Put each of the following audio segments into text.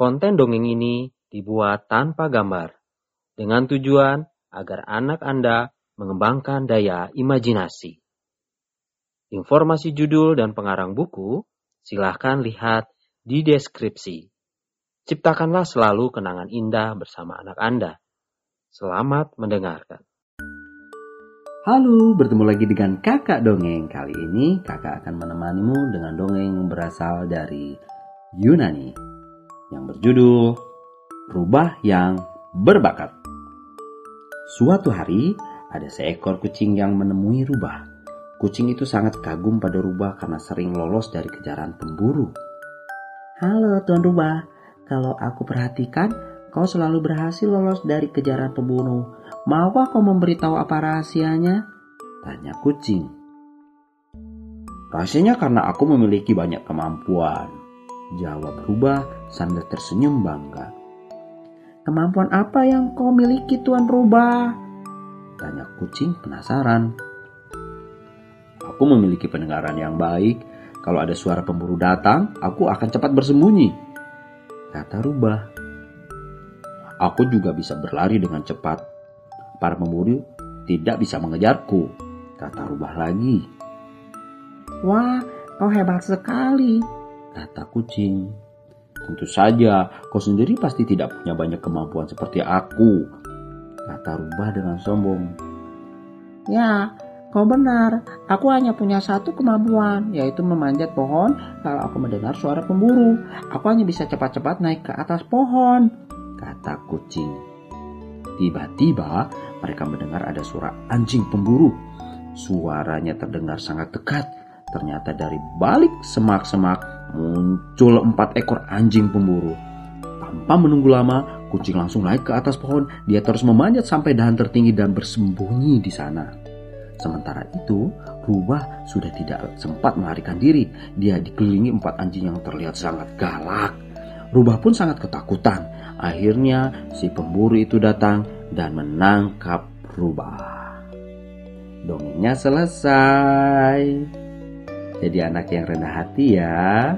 Konten dongeng ini dibuat tanpa gambar, dengan tujuan agar anak Anda mengembangkan daya imajinasi. Informasi judul dan pengarang buku silahkan lihat di deskripsi. Ciptakanlah selalu kenangan indah bersama anak Anda. Selamat mendengarkan. Halo, bertemu lagi dengan kakak dongeng. Kali ini kakak akan menemanimu dengan dongeng berasal dari Yunani yang berjudul Rubah yang Berbakat. Suatu hari, ada seekor kucing yang menemui Rubah. Kucing itu sangat kagum pada Rubah karena sering lolos dari kejaran pemburu. Halo Tuan Rubah, kalau aku perhatikan, kau selalu berhasil lolos dari kejaran pembunuh. Maukah kau memberitahu apa rahasianya? Tanya kucing. Rahasianya karena aku memiliki banyak kemampuan. Jawab Rubah sambil tersenyum bangga. Kemampuan apa yang kau miliki Tuan Rubah? Tanya kucing penasaran. Aku memiliki pendengaran yang baik. Kalau ada suara pemburu datang, aku akan cepat bersembunyi. Kata Rubah. Aku juga bisa berlari dengan cepat. Para pemburu tidak bisa mengejarku. Kata Rubah lagi. Wah, kau hebat sekali kata kucing. Tentu saja, kau sendiri pasti tidak punya banyak kemampuan seperti aku, kata rubah dengan sombong. Ya, kau benar. Aku hanya punya satu kemampuan, yaitu memanjat pohon kalau aku mendengar suara pemburu. Aku hanya bisa cepat-cepat naik ke atas pohon, kata kucing. Tiba-tiba mereka mendengar ada suara anjing pemburu. Suaranya terdengar sangat dekat. Ternyata dari balik semak-semak muncul empat ekor anjing pemburu. Tanpa menunggu lama, kucing langsung naik ke atas pohon. Dia terus memanjat sampai dahan tertinggi dan bersembunyi di sana. Sementara itu, Rubah sudah tidak sempat melarikan diri. Dia dikelilingi empat anjing yang terlihat sangat galak. Rubah pun sangat ketakutan. Akhirnya, si pemburu itu datang dan menangkap Rubah. Dongengnya selesai. Jadi anak yang rendah hati ya.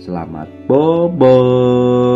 Selamat bobo.